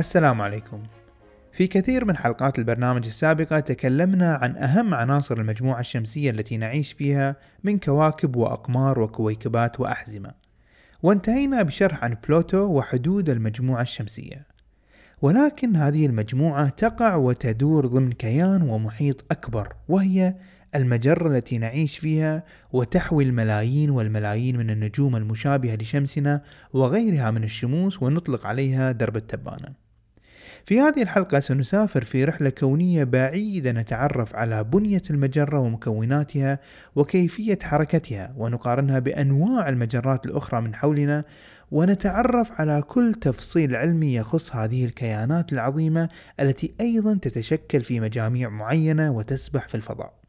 السلام عليكم. في كثير من حلقات البرنامج السابقة تكلمنا عن أهم عناصر المجموعة الشمسية التي نعيش فيها من كواكب وأقمار وكويكبات وأحزمة. وانتهينا بشرح عن بلوتو وحدود المجموعة الشمسية. ولكن هذه المجموعة تقع وتدور ضمن كيان ومحيط أكبر وهي المجرة التي نعيش فيها وتحوي الملايين والملايين من النجوم المشابهة لشمسنا وغيرها من الشموس ونطلق عليها درب التبانة. في هذه الحلقة سنسافر في رحلة كونية بعيدة نتعرف على بنية المجرة ومكوناتها وكيفية حركتها ونقارنها بأنواع المجرات الأخرى من حولنا ونتعرف على كل تفصيل علمي يخص هذه الكيانات العظيمة التي أيضا تتشكل في مجاميع معينة وتسبح في الفضاء.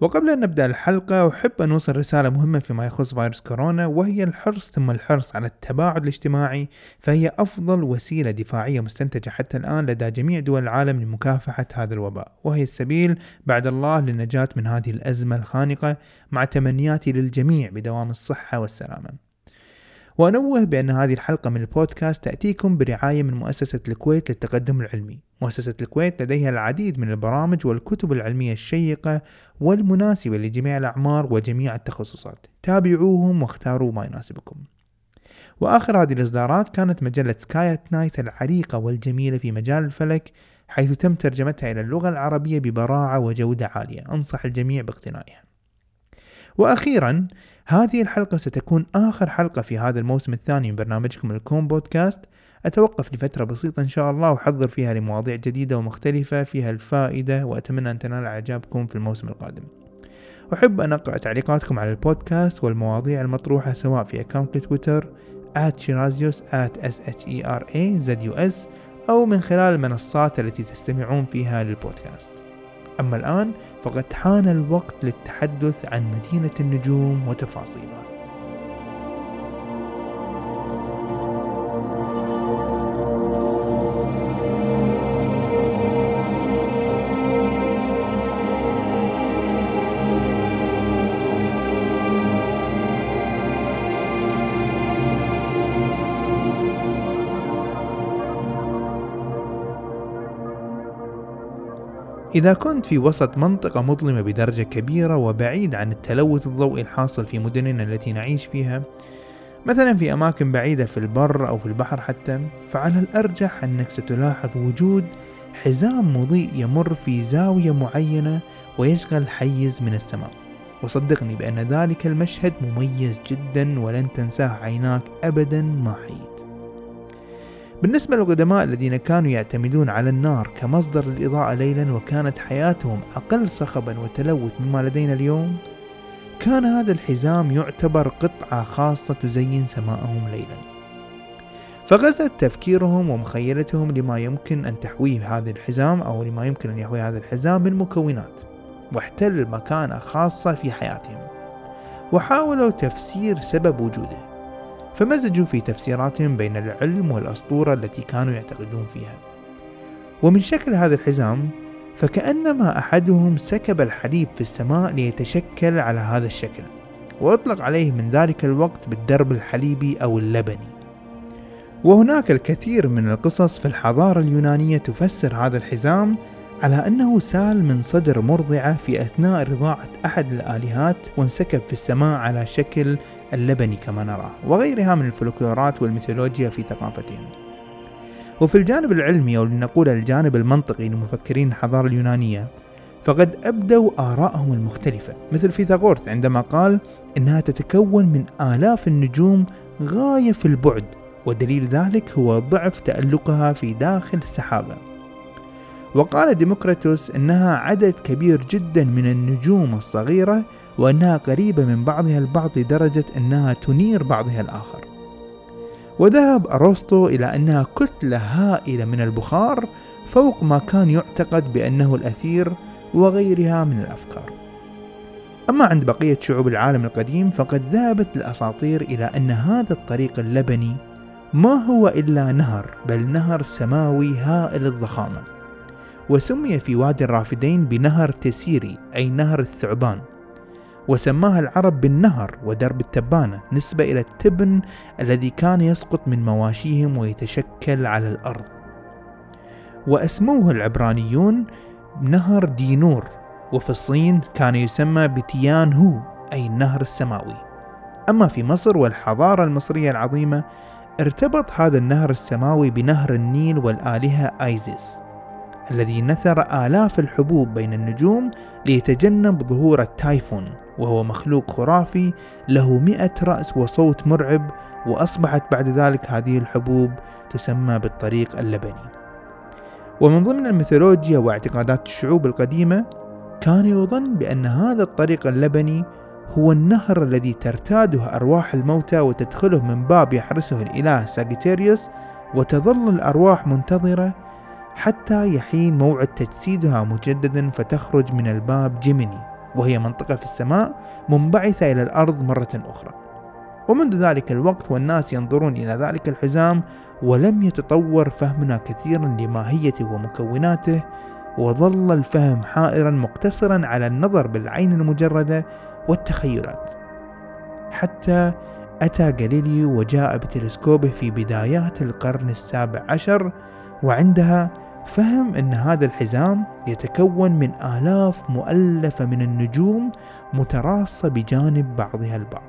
وقبل أن نبدأ الحلقة أحب أن أوصل رسالة مهمة فيما يخص فيروس كورونا وهي الحرص ثم الحرص على التباعد الاجتماعي فهي أفضل وسيلة دفاعية مستنتجة حتى الآن لدى جميع دول العالم لمكافحة هذا الوباء وهي السبيل بعد الله للنجاة من هذه الأزمة الخانقة مع تمنياتي للجميع بدوام الصحة والسلامة. وأنوه بأن هذه الحلقة من البودكاست تأتيكم برعاية من مؤسسة الكويت للتقدم العلمي. مؤسسة الكويت لديها العديد من البرامج والكتب العلمية الشيقة والمناسبة لجميع الأعمار وجميع التخصصات. تابعوهم واختاروا ما يناسبكم. وآخر هذه الإصدارات كانت مجلة Sky at Night العريقة والجميلة في مجال الفلك حيث تم ترجمتها إلى اللغة العربية ببراعة وجودة عالية. أنصح الجميع باقتنائها. وأخيرا هذه الحلقة ستكون آخر حلقة في هذا الموسم الثاني من برنامجكم الكون بودكاست. أتوقف لفترة بسيطة إن شاء الله وأحضر فيها لمواضيع جديدة ومختلفة فيها الفائدة وأتمنى أن تنال إعجابكم في الموسم القادم. أحب أن أقرأ تعليقاتكم على البودكاست والمواضيع المطروحة سواء في account تويتر @shirazios @sherazus أو من خلال المنصات التي تستمعون فيها للبودكاست. أما الآن فقد حان الوقت للتحدث عن مدينة النجوم وتفاصيلها. إذا كنت في وسط منطقة مظلمة بدرجة كبيرة وبعيد عن التلوث الضوئي الحاصل في مدننا التي نعيش فيها مثلا في أماكن بعيدة في البر أو في البحر حتى فعلى الأرجح أنك ستلاحظ وجود حزام مضيء يمر في زاوية معينة ويشغل حيز من السماء. وصدقني بأن ذلك المشهد مميز جدا ولن تنساه عيناك أبدا ما حييت بالنسبة للقدماء الذين كانوا يعتمدون على النار كمصدر للإضاءة ليلا وكانت حياتهم أقل صخبا وتلوث مما لدينا اليوم كان هذا الحزام يعتبر قطعة خاصة تزين سماءهم ليلا. فغزت تفكيرهم ومخيلتهم لما يمكن أن تحويه هذا الحزام أو لما يمكن أن يحوي هذا الحزام من مكونات واحتل مكانة خاصة في حياتهم وحاولوا تفسير سبب وجوده. فمزجوا في تفسيراتهم بين العلم والأسطورة التي كانوا يعتقدون فيها. ومن شكل هذا الحزام فكأنما أحدهم سكب الحليب في السماء ليتشكل على هذا الشكل وأطلق عليه من ذلك الوقت بالدرب الحليبي أو اللبني. وهناك الكثير من القصص في الحضارة اليونانية تفسر هذا الحزام على أنه سال من صدر مرضعة في أثناء رضاعة أحد الآلهات وانسكب في السماء على شكل اللبني كما نراه وغيرها من الفلكلورات والميثولوجيا في ثقافتهم. وفي الجانب العلمي أو لنقول الجانب المنطقي لمفكرين الحضارة اليونانية فقد أبدوا آرائهم المختلفة مثل فيثاغورث عندما قال إنها تتكون من آلاف النجوم غاية في البعد ودليل ذلك هو ضعف تألقها في داخل السحابة. وقال ديموكريتوس أنها عدد كبير جدا من النجوم الصغيرة وأنها قريبة من بعضها البعض لدرجة أنها تنير بعضها الآخر. وذهب أرسطو إلى أنها كتلة هائلة من البخار فوق ما كان يعتقد بأنه الأثير وغيرها من الأفكار. أما عند بقية شعوب العالم القديم فقد ذهبت الأساطير إلى أن هذا الطريق اللبني ما هو إلا نهر بل نهر سماوي هائل الضخامة. وسمي في وادي الرافدين بنهر تسيري أي نهر الثعبان. وسماها العرب بالنهر ودرب التبانة نسبة إلى التبن الذي كان يسقط من مواشيهم ويتشكل على الأرض. وأسموه العبرانيون نهر دينور وفي الصين كان يسمى بتيان هو أي النهر السماوي. أما في مصر والحضارة المصرية العظيمة ارتبط هذا النهر السماوي بنهر النيل والآلهة آيزيس. الذي نثر آلاف الحبوب بين النجوم ليتجنب ظهور التايفون وهو مخلوق خرافي له مئة رأس وصوت مرعب وأصبحت بعد ذلك هذه الحبوب تسمى بالطريق اللبني. ومن ضمن الميثولوجيا واعتقادات الشعوب القديمة كان يظن بأن هذا الطريق اللبني هو النهر الذي ترتاده أرواح الموتى وتدخله من باب يحرسه الإله ساجيتيريوس وتظل الأرواح منتظرة حتى يحين موعد تجسيدها مجددا فتخرج من الباب جيميني وهي منطقة في السماء منبعثة إلى الأرض مرة أخرى. ومنذ ذلك الوقت والناس ينظرون إلى ذلك الحزام ولم يتطور فهمنا كثيرا لماهيته ومكوناته وظل الفهم حائرا مقتصرا على النظر بالعين المجردة والتخيلات. حتى أتى غاليليو وجاء بتلسكوبه في بدايات القرن السابع عشر وعندها فهم أن هذا الحزام يتكون من آلاف مؤلفة من النجوم متراصة بجانب بعضها البعض.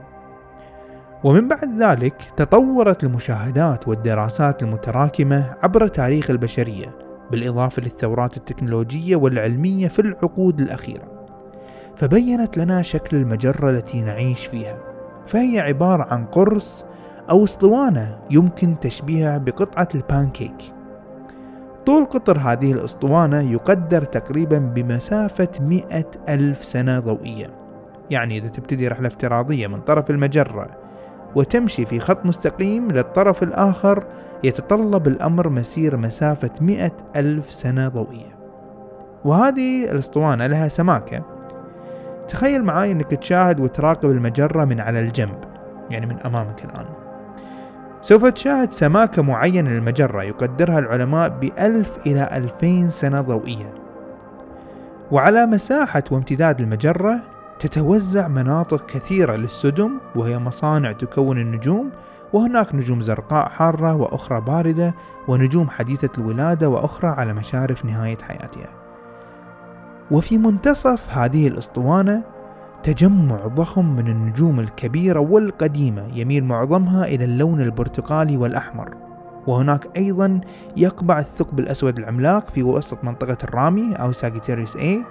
ومن بعد ذلك تطورت المشاهدات والدراسات المتراكمة عبر تاريخ البشرية بالإضافة للثورات التكنولوجية والعلمية في العقود الأخيرة. فبينت لنا شكل المجرة التي نعيش فيها. فهي عبارة عن قرص أو اسطوانة يمكن تشبيهها بقطعة البانكيك. طول قطر هذه الأسطوانة يقدر تقريبا بمسافة مئة ألف سنة ضوئية. يعني إذا تبتدي رحلة افتراضية من طرف المجرة وتمشي في خط مستقيم للطرف الآخر يتطلب الأمر مسير مسافة مئة ألف سنة ضوئية. وهذه الأسطوانة لها سماكة. تخيل معاي إنك تشاهد وتراقب المجرة من على الجنب يعني من أمامك الآن. سوف تشاهد سماكة معينة للمجرة يقدرها العلماء بألف إلى ألفين سنة ضوئية. وعلى مساحة وامتداد المجرة تتوزع مناطق كثيرة للسدم وهي مصانع تكون النجوم وهناك نجوم زرقاء حارة وأخرى باردة ونجوم حديثة الولادة وأخرى على مشارف نهاية حياتها. وفي منتصف هذه الأسطوانة تجمع ضخم من النجوم الكبيرة والقديمة يميل معظمها إلى اللون البرتقالي والأحمر. وهناك أيضا يقبع الثقب الأسود العملاق في وسط منطقة الرامي أو ساجيتاريوس A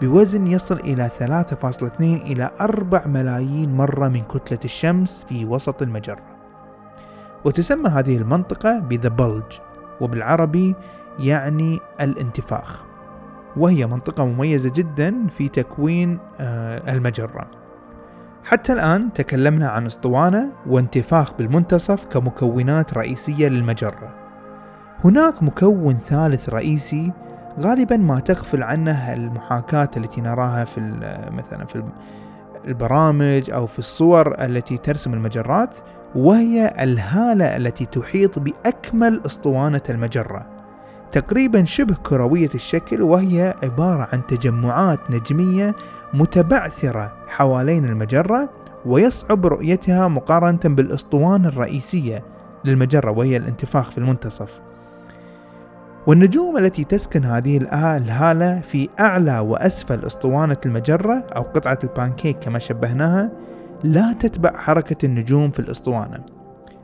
بوزن يصل إلى 3.2 إلى 4 ملايين مرة من كتلة الشمس في وسط المجرة. وتسمى هذه المنطقة بذا بلج وبالعربي يعني الانتفاخ. وهي منطقة مميزة جدا في تكوين آه، المجرة. حتى الآن تكلمنا عن أسطوانة وانتفاخ بالمنتصف كمكونات رئيسية للمجرة. هناك مكون ثالث رئيسي غالبا ما تغفل عنه المحاكاة التي نراها في مثلا في البرامج أو في الصور التي ترسم المجرات وهي الهالة التي تحيط بأكمل أسطوانة المجرة. تقريبا شبه كروية الشكل وهي عبارة عن تجمعات نجمية متبعثرة حوالين المجرة ويصعب رؤيتها مقارنة بالأسطوانة الرئيسية للمجرة وهي الانتفاخ في المنتصف. والنجوم التي تسكن هذه الهالة في أعلى وأسفل أسطوانة المجرة أو قطعة البانكيك كما شبهناها لا تتبع حركة النجوم في الأسطوانة.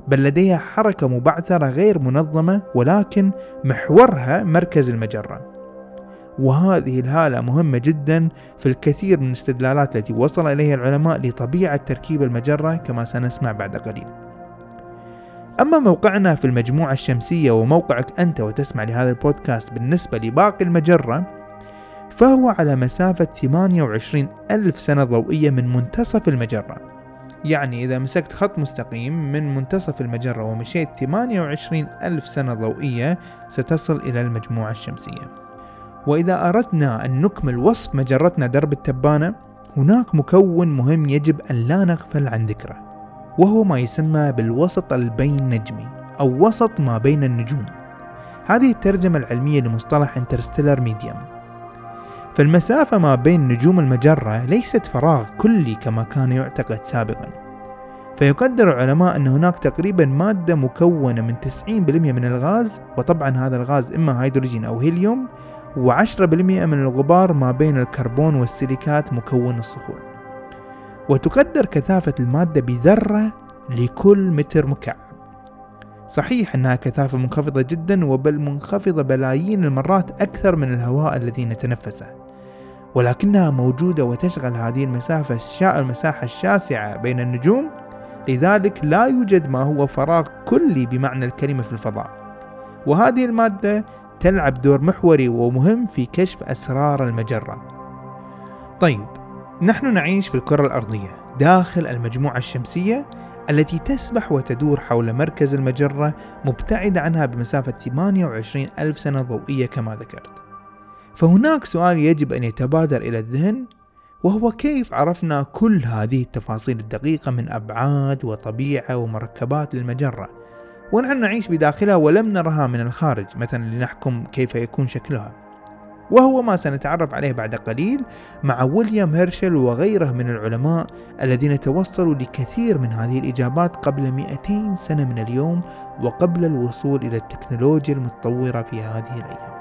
بل لديها حركة مبعثرة غير منظمة ولكن محورها مركز المجرة. وهذه الهالة مهمة جدا في الكثير من الاستدلالات التي وصل إليها العلماء لطبيعة تركيب المجرة كما سنسمع بعد قليل. أما موقعنا في المجموعة الشمسية وموقعك أنت وتسمع لهذا البودكاست بالنسبة لباقي المجرة فهو على مسافة 28 ألف سنة ضوئية من منتصف المجرة. يعني إذا مسكت خط مستقيم من منتصف المجرة ومشيت 28 ألف سنة ضوئية ستصل إلى المجموعة الشمسية. وإذا أردنا أن نكمل وصف مجرتنا درب التبانة هناك مكون مهم يجب أن لا نغفل عن ذكره وهو ما يسمى بالوسط البين نجمي أو وسط ما بين النجوم. هذه الترجمة العلمية لمصطلح interstellar medium فالمسافة ما بين نجوم المجرة ليست فراغ كلي كما كان يعتقد سابقا. فيقدر العلماء أن هناك تقريبا مادة مكونة من 90% من الغاز وطبعا هذا الغاز إما هيدروجين أو هيليوم و10% من الغبار ما بين الكربون والسيليكات مكون الصخور. وتقدر كثافة المادة بذرة لكل متر مكعب. صحيح أنها كثافة منخفضة جدا وبل منخفضة بلايين المرات أكثر من الهواء الذي نتنفسه. ولكنها موجودة وتشغل هذه المسافة المساحة الشاسعة بين النجوم. لذلك لا يوجد ما هو فراغ كلي بمعنى الكلمة في الفضاء. وهذه المادة تلعب دور محوري ومهم في كشف أسرار المجرة. طيب نحن نعيش في الكرة الأرضية داخل المجموعة الشمسية التي تسبح وتدور حول مركز المجرة مبتعدة عنها بمسافة 28 ألف سنة ضوئية كما ذكرت. فهناك سؤال يجب أن يتبادر إلى الذهن وهو كيف عرفنا كل هذه التفاصيل الدقيقة من أبعاد وطبيعة ومركبات للمجرة؟ ونحن نعيش بداخلها ولم نرها من الخارج مثلا لنحكم كيف يكون شكلها. وهو ما سنتعرف عليه بعد قليل مع ويليام هيرشل وغيره من العلماء الذين توصلوا لكثير من هذه الإجابات قبل 200 سنة من اليوم وقبل الوصول إلى التكنولوجيا المتطورة في هذه الأيام.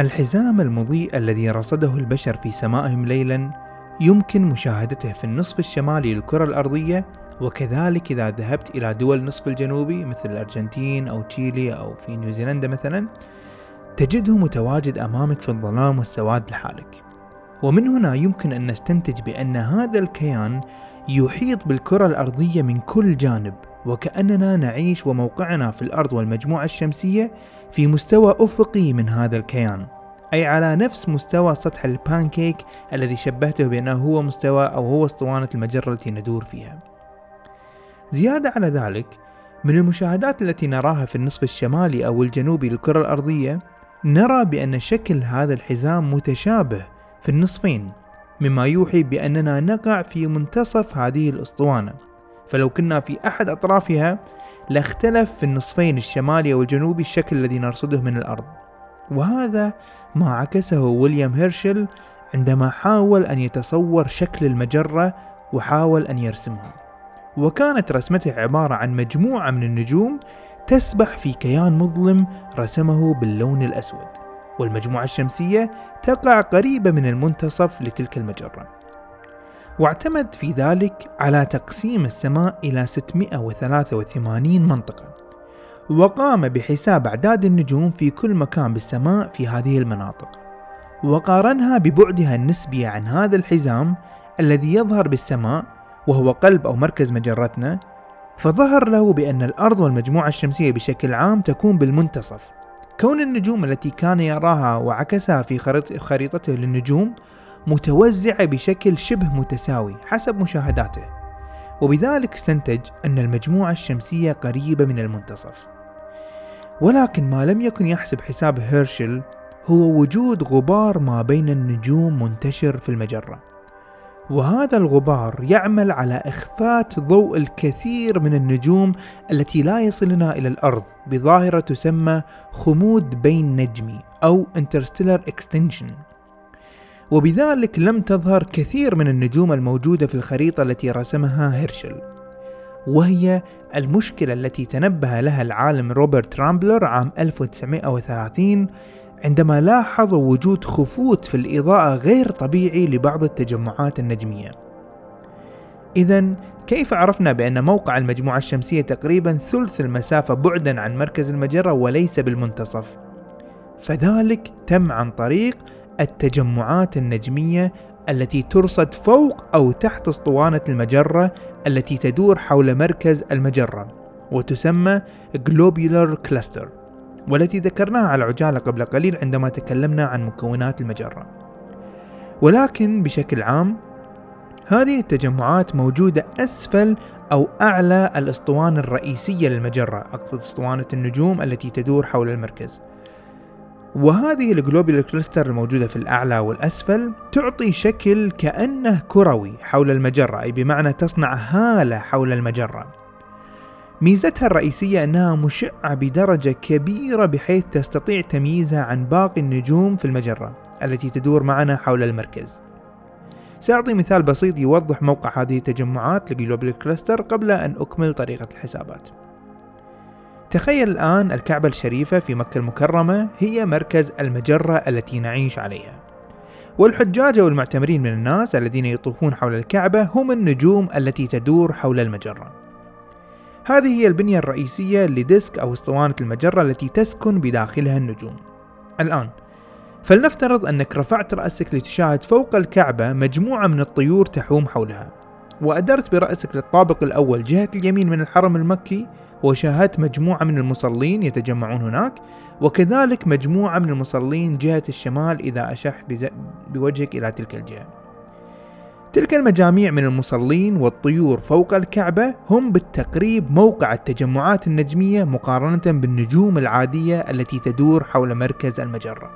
الحزام المضيء الذي رصده البشر في سمائهم ليلا يمكن مشاهدته في النصف الشمالي للكرة الأرضية وكذلك إذا ذهبت إلى دول النصف الجنوبي مثل الأرجنتين أو تشيلي أو في نيوزيلندا مثلا تجده متواجد أمامك في الظلام والسواد لحالك. ومن هنا يمكن أن نستنتج بأن هذا الكيان يحيط بالكرة الأرضية من كل جانب. وكأننا نعيش وموقعنا في الأرض والمجموعة الشمسية في مستوى أفقي من هذا الكيان أي على نفس مستوى سطح البانكيك الذي شبهته بأنه هو مستوى أو هو أسطوانة المجرة التي ندور فيها. زيادة على ذلك من المشاهدات التي نراها في النصف الشمالي أو الجنوبي للكرة الأرضية نرى بأن شكل هذا الحزام متشابه في النصفين مما يوحي بأننا نقع في منتصف هذه الأسطوانة. فلو كنا في أحد أطرافها لاختلف في النصفين الشمالي والجنوبي الشكل الذي نرصده من الأرض. وهذا ما عكسه ويليام هيرشل عندما حاول أن يتصور شكل المجرة وحاول أن يرسمها. وكانت رسمته عبارة عن مجموعة من النجوم تسبح في كيان مظلم رسمه باللون الأسود والمجموعة الشمسية تقع قريبة من المنتصف لتلك المجرة. واعتمد في ذلك على تقسيم السماء إلى 683 منطقة وقام بحساب أعداد النجوم في كل مكان بالسماء في هذه المناطق وقارنها ببعدها النسبي عن هذا الحزام الذي يظهر بالسماء وهو قلب أو مركز مجرتنا فظهر له بأن الأرض والمجموعة الشمسية بشكل عام تكون بالمنتصف. كون النجوم التي كان يراها وعكسها في خريطته للنجوم متوزعة بشكل شبه متساوي حسب مشاهداته. وبذلك استنتج أن المجموعة الشمسية قريبة من المنتصف. ولكن ما لم يكن يحسب حساب هيرشل هو وجود غبار ما بين النجوم منتشر في المجرة. وهذا الغبار يعمل على إخفات ضوء الكثير من النجوم التي لا يصلنا إلى الأرض بظاهرة تسمى خمود بين نجمي أو Interstellar Extension. وبذلك لم تظهر كثير من النجوم الموجودة في الخريطة التي رسمها هيرشل وهي المشكلة التي تنبه لها العالم روبرت رامبلر عام 1930 عندما لاحظ وجود خفوت في الإضاءة غير طبيعي لبعض التجمعات النجمية. إذا كيف عرفنا بأن موقع المجموعة الشمسية تقريبا ثلث المسافة بعدا عن مركز المجرة وليس بالمنتصف؟ فذلك تم عن طريق التجمعات النجمية التي ترصد فوق أو تحت أسطوانة المجرة التي تدور حول مركز المجرة وتسمى Globular Cluster والتي ذكرناها على عجالة قبل قليل عندما تكلمنا عن مكونات المجرة. ولكن بشكل عام هذه التجمعات موجودة أسفل أو أعلى الأسطوانة الرئيسية للمجرة أقصد أسطوانة النجوم التي تدور حول المركز. وهذه ال globular cluster الموجودة في الأعلى والأسفل تعطي شكل كأنه كروي حول المجرة أي بمعنى تصنع هالة حول المجرة. ميزتها الرئيسية أنها مشعة بدرجة كبيرة بحيث تستطيع تمييزها عن باقي النجوم في المجرة التي تدور معنا حول المركز. سأعطي مثال بسيط يوضح موقع هذه التجمعات ل globular cluster قبل أن أكمل طريقة الحسابات. تخيل الآن الكعبة الشريفة في مكة المكرمة هي مركز المجرة التي نعيش عليها. والحجاج والمعتمرين من الناس الذين يطوفون حول الكعبة هم النجوم التي تدور حول المجرة. هذه هي البنية الرئيسية لديسك أو اسطوانة المجرة التي تسكن بداخلها النجوم. الآن فلنفترض أنك رفعت رأسك لتشاهد فوق الكعبة مجموعة من الطيور تحوم حولها وأدرت برأسك للطابق الأول جهة اليمين من الحرم المكي وشاهدت مجموعة من المصلين يتجمعون هناك وكذلك مجموعة من المصلين جهة الشمال إذا أشحت بوجهك إلى تلك الجهة تلك المجاميع من المصلين والطيور فوق الكعبة هم بالتقريب موقع التجمعات النجمية مقارنة بالنجوم العادية التي تدور حول مركز المجرة.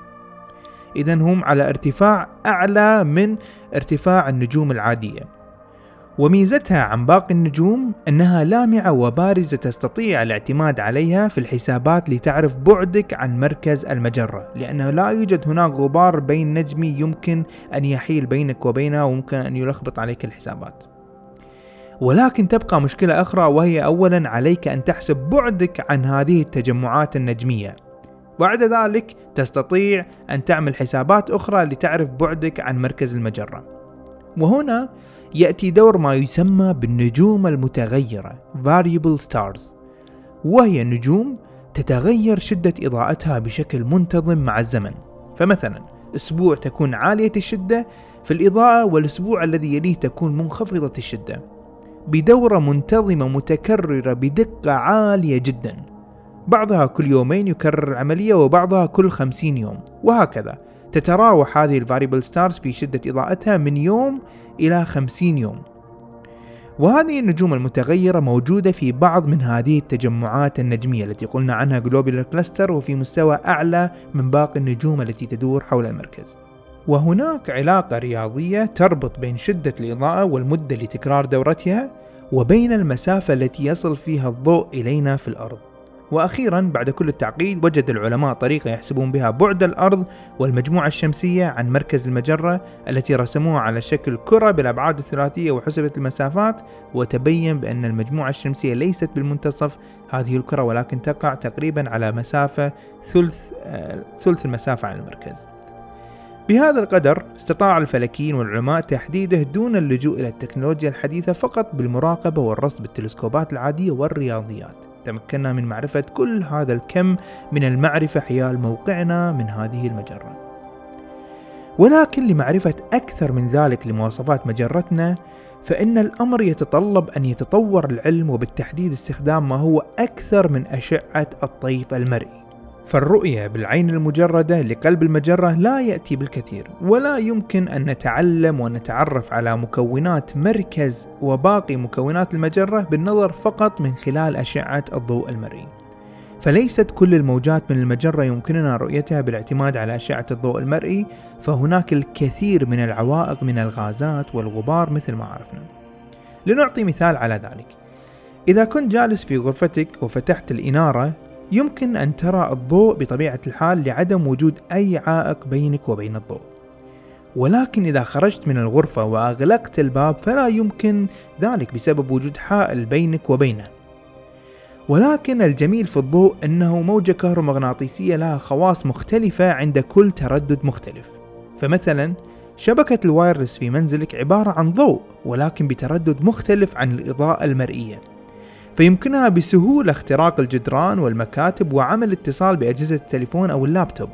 إذا هم على ارتفاع أعلى من ارتفاع النجوم العادية. وميزتها عن باقي النجوم أنها لامعة وبارزة تستطيع الاعتماد عليها في الحسابات لتعرف بعدك عن مركز المجرة لأنه لا يوجد هناك غبار بين نجمي يمكن أن يحيل بينك وبينها وممكن أن يلخبط عليك الحسابات. ولكن تبقى مشكلة أخرى وهي أولا عليك أن تحسب بعدك عن هذه التجمعات النجمية. بعد ذلك تستطيع أن تعمل حسابات أخرى لتعرف بعدك عن مركز المجرة. وهنا يأتي دور ما يسمى بالنجوم المتغيرة Variable Stars. وهي نجوم تتغير شدة إضاءتها بشكل منتظم مع الزمن. فمثلا أسبوع تكون عالية الشدة في الإضاءة والأسبوع الذي يليه تكون منخفضة الشدة. بدورة منتظمة متكررة بدقة عالية جدا. بعضها كل يومين يكرر العملية وبعضها كل خمسين يوم. وهكذا تتراوح هذه ال variable stars في شدة إضاءتها من يوم إلى 50 يوم. وهذه النجوم المتغيرة موجودة في بعض من هذه التجمعات النجمية التي قلنا عنها globular cluster وفي مستوى أعلى من باقي النجوم التي تدور حول المركز. وهناك علاقة رياضية تربط بين شدة الإضاءة والمدة لتكرار دورتها وبين المسافة التي يصل فيها الضوء إلينا في الأرض. وأخيرا بعد كل التعقيد وجد العلماء طريقة يحسبون بها بعد الأرض والمجموعة الشمسية عن مركز المجرة التي رسموها على شكل كرة بالأبعاد الثلاثية وحسبت المسافات وتبين بأن المجموعة الشمسية ليست بالمنتصف هذه الكرة ولكن تقع تقريبا على مسافة ثلث آه ثلث المسافة عن المركز. بهذا القدر استطاع الفلكيين والعلماء تحديده دون اللجوء إلى التكنولوجيا الحديثة فقط بالمراقبة والرصد بالتلسكوبات العادية والرياضيات. تمكنا من معرفة كل هذا الكم من المعرفة حيال موقعنا من هذه المجرة. ولكن لمعرفة أكثر من ذلك لمواصفات مجرتنا فإن الأمر يتطلب أن يتطور العلم وبالتحديد استخدام ما هو أكثر من أشعة الطيف المرئي. فالرؤية بالعين المجردة لقلب المجرة لا يأتي بالكثير ولا يمكن أن نتعلم ونتعرف على مكونات مركز وباقي مكونات المجرة بالنظر فقط من خلال أشعة الضوء المرئي فليست كل الموجات من المجرة يمكننا رؤيتها بالاعتماد على أشعة الضوء المرئي فهناك الكثير من العوائق من الغازات والغبار مثل ما عرفنا. لنعطي مثال على ذلك. إذا كنت جالس في غرفتك وفتحت الإنارة يمكن أن ترى الضوء بطبيعة الحال لعدم وجود أي عائق بينك وبين الضوء. ولكن إذا خرجت من الغرفة وأغلقت الباب فلا يمكن ذلك بسبب وجود حائل بينك وبينه. ولكن الجميل في الضوء أنه موجة كهرومغناطيسية لها خواص مختلفة عند كل تردد مختلف. فمثلا شبكة ال wireless في منزلك عبارة عن ضوء ولكن بتردد مختلف عن الإضاءة المرئية. فيمكنها بسهولة اختراق الجدران والمكاتب وعمل اتصال بأجهزة التليفون أو اللابتوب.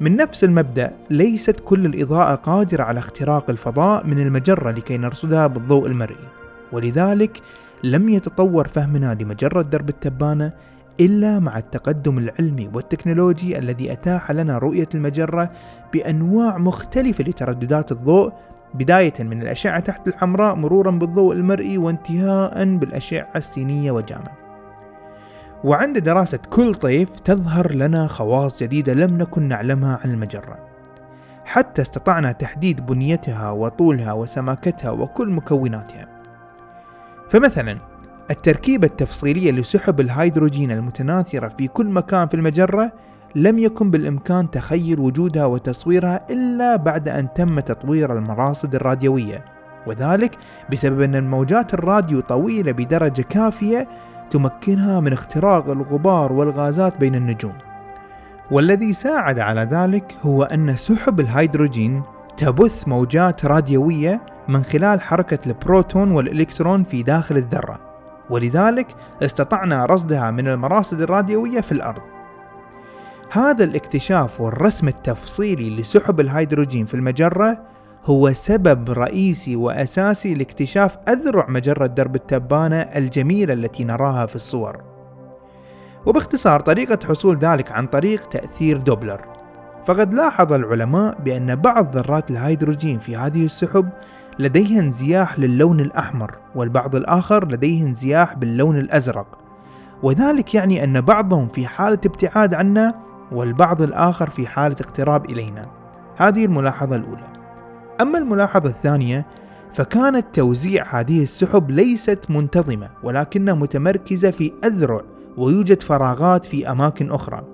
من نفس المبدأ ليست كل الإضاءة قادرة على اختراق الفضاء من المجرة لكي نرصدها بالضوء المرئي. ولذلك لم يتطور فهمنا لمجرة درب التبانة إلا مع التقدم العلمي والتكنولوجي الذي أتاح لنا رؤية المجرة بأنواع مختلفة لترددات الضوء بداية من الأشعة تحت الحمراء مرورا بالضوء المرئي وانتهاء بالأشعة السينية وجاما. وعند دراسة كل طيف تظهر لنا خواص جديدة لم نكن نعلمها عن المجرة. حتى استطعنا تحديد بنيتها وطولها وسماكتها وكل مكوناتها. فمثلا التركيبة التفصيلية لسحب الهيدروجين المتناثرة في كل مكان في المجرة لم يكن بالإمكان تخيل وجودها وتصويرها إلا بعد أن تم تطوير المراصد الراديوية. وذلك بسبب أن الموجات الراديو طويلة بدرجة كافية تمكنها من اختراق الغبار والغازات بين النجوم. والذي ساعد على ذلك هو أن سحب الهيدروجين تبث موجات راديوية من خلال حركة البروتون والإلكترون في داخل الذرة. ولذلك استطعنا رصدها من المراصد الراديوية في الأرض. هذا الاكتشاف والرسم التفصيلي لسحب الهيدروجين في المجرة هو سبب رئيسي وأساسي لاكتشاف أذرع مجرة درب التبانة الجميلة التي نراها في الصور. وباختصار طريقة حصول ذلك عن طريق تأثير دوبلر. فقد لاحظ العلماء بأن بعض ذرات الهيدروجين في هذه السحب لديها انزياح للون الأحمر والبعض الآخر لديه انزياح باللون الأزرق. وذلك يعني أن بعضهم في حالة ابتعاد عنا والبعض الآخر في حالة اقتراب إلينا. هذه الملاحظة الأولى. أما الملاحظة الثانية فكانت توزيع هذه السحب ليست منتظمة ولكنها متمركزة في أذرع ويوجد فراغات في أماكن أخرى.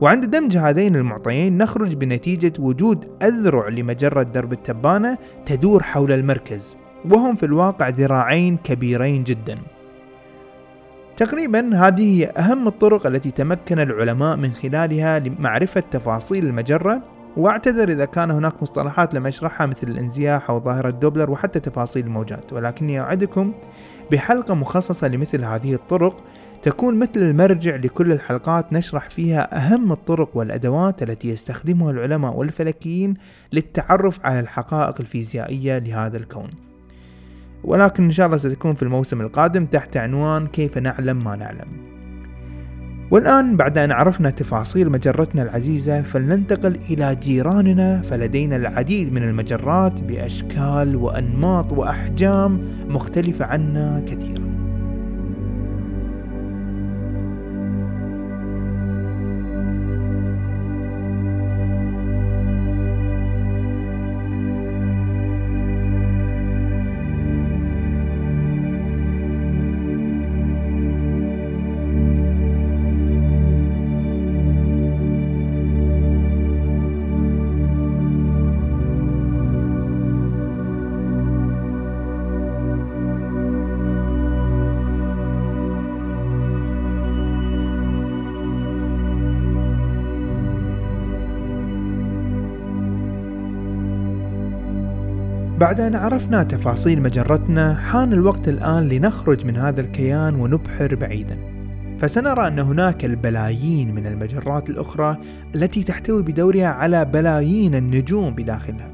وعند دمج هذين المعطيين نخرج بنتيجة وجود أذرع لمجرة درب التبانة تدور حول المركز وهم في الواقع ذراعين كبيرين جدا. تقريبا هذه هي أهم الطرق التي تمكن العلماء من خلالها لمعرفة تفاصيل المجرة واعتذر إذا كان هناك مصطلحات لم أشرحها مثل الانزياح أو ظاهرة دوبلر وحتى تفاصيل الموجات. ولكني أعدكم بحلقة مخصصة لمثل هذه الطرق تكون مثل المرجع لكل الحلقات نشرح فيها أهم الطرق والأدوات التي يستخدمها العلماء والفلكيين للتعرف على الحقائق الفيزيائية لهذا الكون. ولكن إن شاء الله ستكون في الموسم القادم تحت عنوان كيف نعلم ما نعلم. والآن بعد أن عرفنا تفاصيل مجرتنا العزيزة فلننتقل إلى جيراننا فلدينا العديد من المجرات بأشكال وأنماط وأحجام مختلفة عنا كثيرا. بعد أن عرفنا تفاصيل مجرتنا حان الوقت الآن لنخرج من هذا الكيان ونبحر بعيدا. فسنرى أن هناك البلايين من المجرات الأخرى التي تحتوي بدورها على بلايين النجوم بداخلها.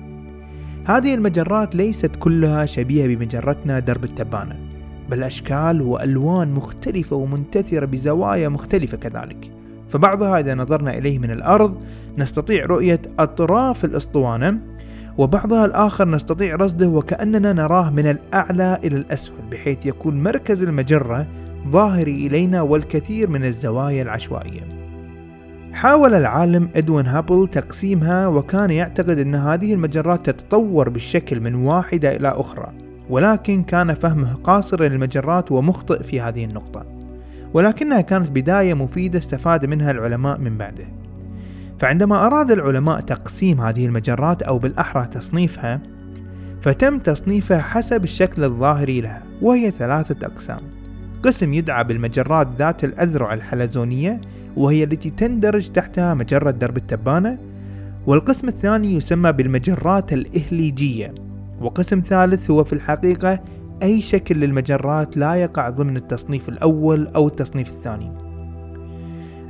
هذه المجرات ليست كلها شبيهة بمجرتنا درب التبانة بل أشكال وألوان مختلفة ومنتثرة بزوايا مختلفة كذلك. فبعضها إذا نظرنا إليه من الأرض نستطيع رؤية أطراف الأسطوانة وبعضها الآخر نستطيع رصده وكأننا نراه من الأعلى إلى الأسفل بحيث يكون مركز المجرة ظاهري إلينا والكثير من الزوايا العشوائية. حاول العالم إدوين هابل تقسيمها وكان يعتقد أن هذه المجرات تتطور بالشكل من واحدة إلى أخرى ولكن كان فهمه قاصر للمجرات ومخطئ في هذه النقطة. ولكنها كانت بداية مفيدة استفاد منها العلماء من بعده. فعندما أراد العلماء تقسيم هذه المجرات أو بالأحرى تصنيفها فتم تصنيفها حسب الشكل الظاهري لها وهي ثلاثة أقسام. قسم يدعى بالمجرات ذات الأذرع الحلزونية وهي التي تندرج تحتها مجرة درب التبانة. والقسم الثاني يسمى بالمجرات الإهليجية. وقسم ثالث هو في الحقيقة أي شكل للمجرات لا يقع ضمن التصنيف الأول أو التصنيف الثاني.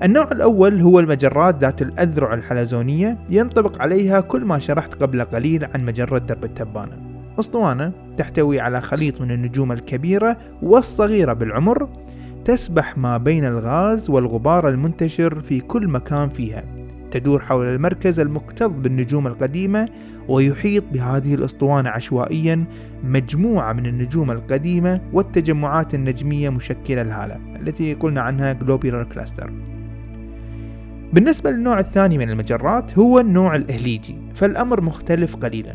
النوع الأول هو المجرات ذات الأذرع الحلزونية ينطبق عليها كل ما شرحت قبل قليل عن مجرة درب التبانة. أسطوانة تحتوي على خليط من النجوم الكبيرة والصغيرة بالعمر تسبح ما بين الغاز والغبار المنتشر في كل مكان فيها. تدور حول المركز المكتظ بالنجوم القديمة ويحيط بهذه الأسطوانة عشوائيا مجموعة من النجوم القديمة والتجمعات النجمية مشكلة الهالة التي قلنا عنها Globular Cluster. بالنسبة للنوع الثاني من المجرات هو النوع الإهليجي فالأمر مختلف قليلا.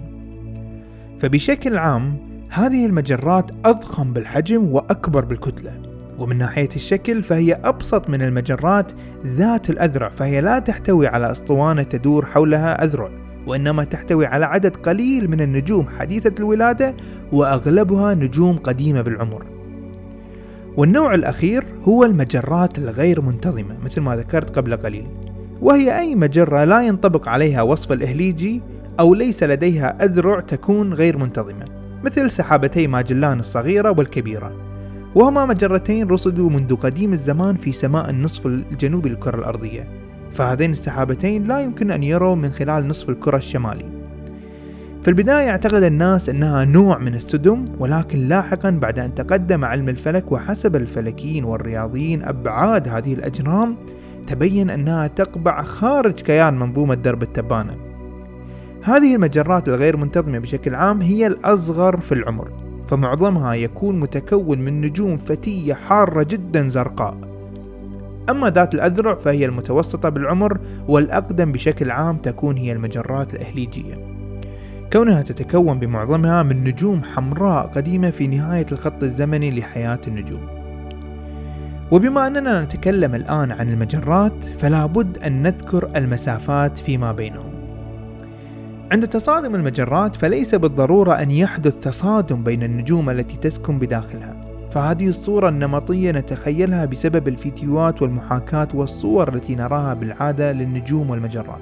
فبشكل عام هذه المجرات أضخم بالحجم وأكبر بالكتلة. ومن ناحية الشكل فهي أبسط من المجرات ذات الأذرع فهي لا تحتوي على أسطوانة تدور حولها أذرع وإنما تحتوي على عدد قليل من النجوم حديثة الولادة وأغلبها نجوم قديمة بالعمر. والنوع الأخير هو المجرات الغير منتظمة مثل ما ذكرت قبل قليل. وهي أي مجرة لا ينطبق عليها وصف الإهليجي أو ليس لديها أذرع تكون غير منتظمة مثل سحابتي ماجلان الصغيرة والكبيرة. وهما مجرتين رصدوا منذ قديم الزمان في سماء النصف الجنوبي للكرة الأرضية. فهذين السحابتين لا يمكن أن يروا من خلال نصف الكرة الشمالي. في البداية اعتقد الناس أنها نوع من السدم ولكن لاحقا بعد أن تقدم علم الفلك وحسب الفلكيين والرياضيين أبعاد هذه الأجرام تبين أنها تقبع خارج كيان منظومة درب التبانة. هذه المجرات الغير منتظمة بشكل عام هي الأصغر في العمر فمعظمها يكون متكون من نجوم فتية حارة جدا زرقاء. أما ذات الأذرع فهي المتوسطة بالعمر والأقدم بشكل عام تكون هي المجرات الإهليجية. كونها تتكون بمعظمها من نجوم حمراء قديمة في نهاية الخط الزمني لحياة النجوم. وبما أننا نتكلم الآن عن المجرات فلا بد أن نذكر المسافات فيما بينهم. عند تصادم المجرات فليس بالضرورة أن يحدث تصادم بين النجوم التي تسكن بداخلها. فهذه الصورة النمطية نتخيلها بسبب الفيديوهات والمحاكاة والصور التي نراها بالعادة للنجوم والمجرات.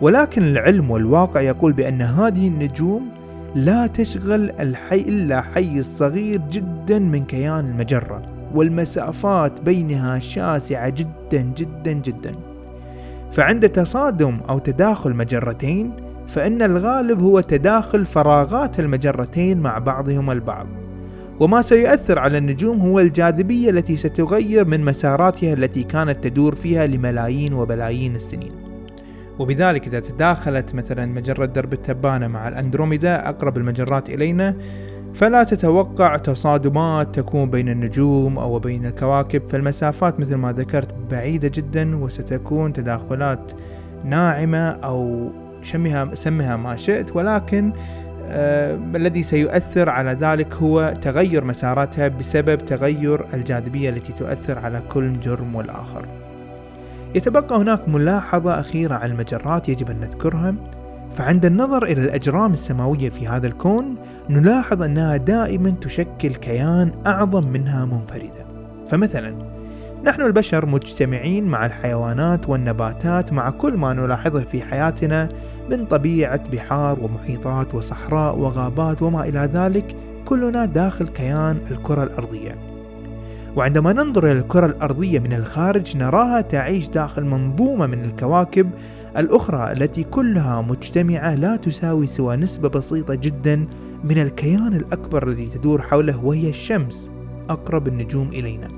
ولكن العلم والواقع يقول بأن هذه النجوم لا تشغل الحي إلا حيز صغير جدا من كيان المجرة. والمسافات بينها شاسعة جدا جدا جدا. فعند تصادم أو تداخل مجرتين فإن الغالب هو تداخل فراغات المجرتين مع بعضهما البعض. وما سيؤثر على النجوم هو الجاذبية التي ستغير من مساراتها التي كانت تدور فيها لملايين وبلايين السنين. وبذلك إذا تداخلت مثلا مجرة درب التبانة مع الأندروميدا أقرب المجرات إلينا فلا تتوقع تصادمات تكون بين النجوم أو بين الكواكب فالمسافات مثل ما ذكرت بعيدة جدا وستكون تداخلات ناعمة أو شمها سمها ما شئت ولكن آه الذي سيؤثر على ذلك هو تغير مساراتها بسبب تغير الجاذبية التي تؤثر على كل جرم والآخر. يتبقى هناك ملاحظة أخيرة عن المجرات يجب أن نذكرها فعند النظر إلى الأجرام السماوية في هذا الكون نلاحظ أنها دائما تشكل كيان أعظم منها منفردة. فمثلا نحن البشر مجتمعين مع الحيوانات والنباتات مع كل ما نلاحظه في حياتنا من طبيعة بحار ومحيطات وصحراء وغابات وما إلى ذلك كلنا داخل كيان الكرة الأرضية. وعندما ننظر إلى الكرة الأرضية من الخارج نراها تعيش داخل منظومة من الكواكب الأخرى التي كلها مجتمعة لا تساوي سوى نسبة بسيطة جدا من الكيان الأكبر الذي تدور حوله وهي الشمس أقرب النجوم إلينا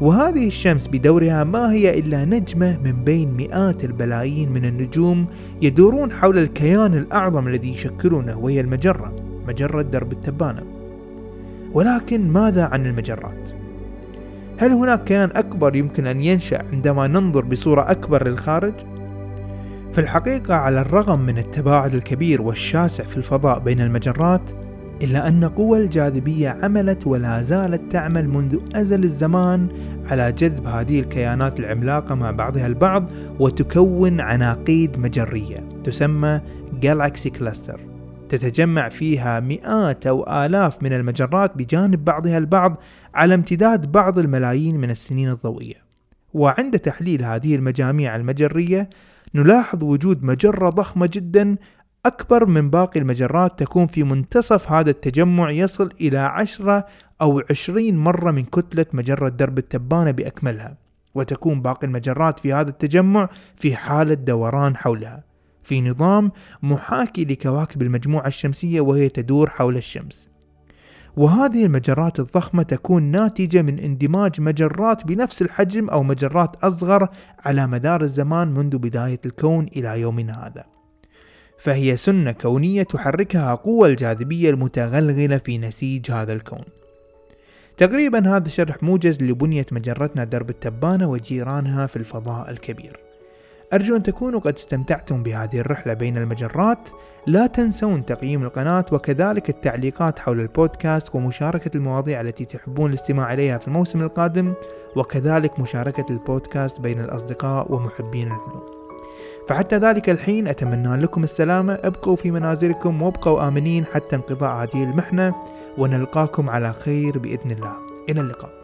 وهذه الشمس بدورها ما هي إلا نجمة من بين مئات البلايين من النجوم يدورون حول الكيان الأعظم الذي يشكلونه وهي المجرة مجرة درب التبانة ولكن ماذا عن المجرات؟ هل هناك كيان أكبر يمكن أن ينشأ عندما ننظر بصورة أكبر للخارج؟ في الحقيقة على الرغم من التباعد الكبير والشاسع في الفضاء بين المجرات إلا أن قوى الجاذبية عملت ولا زالت تعمل منذ أزل الزمان على جذب هذه الكيانات العملاقة مع بعضها البعض وتكون عناقيد مجرية تسمى جالاكسي كلاستر تتجمع فيها مئات أو آلاف من المجرات بجانب بعضها البعض على امتداد بعض الملايين من السنين الضوئية. وعند تحليل هذه المجاميع المجرية نلاحظ وجود مجرة ضخمة جدا أكبر من باقي المجرات تكون في منتصف هذا التجمع يصل إلى عشرة أو عشرين مرة من كتلة مجرة درب التبانة بأكملها وتكون باقي المجرات في هذا التجمع في حالة دوران حولها. في نظام محاكي لكواكب المجموعة الشمسية وهي تدور حول الشمس. وهذه المجرات الضخمة تكون ناتجة من اندماج مجرات بنفس الحجم أو مجرات أصغر على مدار الزمان منذ بداية الكون إلى يومنا هذا. فهي سنة كونية تحركها قوى الجاذبية المتغلغلة في نسيج هذا الكون. تقريبا هذا شرح موجز لبنية مجرتنا درب التبانة وجيرانها في الفضاء الكبير. أرجو أن تكونوا قد استمتعتم بهذه الرحلة بين المجرات. لا تنسون تقييم القناة وكذلك التعليقات حول البودكاست ومشاركة المواضيع التي تحبون الاستماع إليها في الموسم القادم وكذلك مشاركة البودكاست بين الأصدقاء ومحبين العلوم. فحتى ذلك الحين أتمنى لكم السلامة ابقوا في منازلكم وابقوا آمنين حتى انقضاء هذه المحنة ونلقاكم على خير بإذن الله. إلى اللقاء.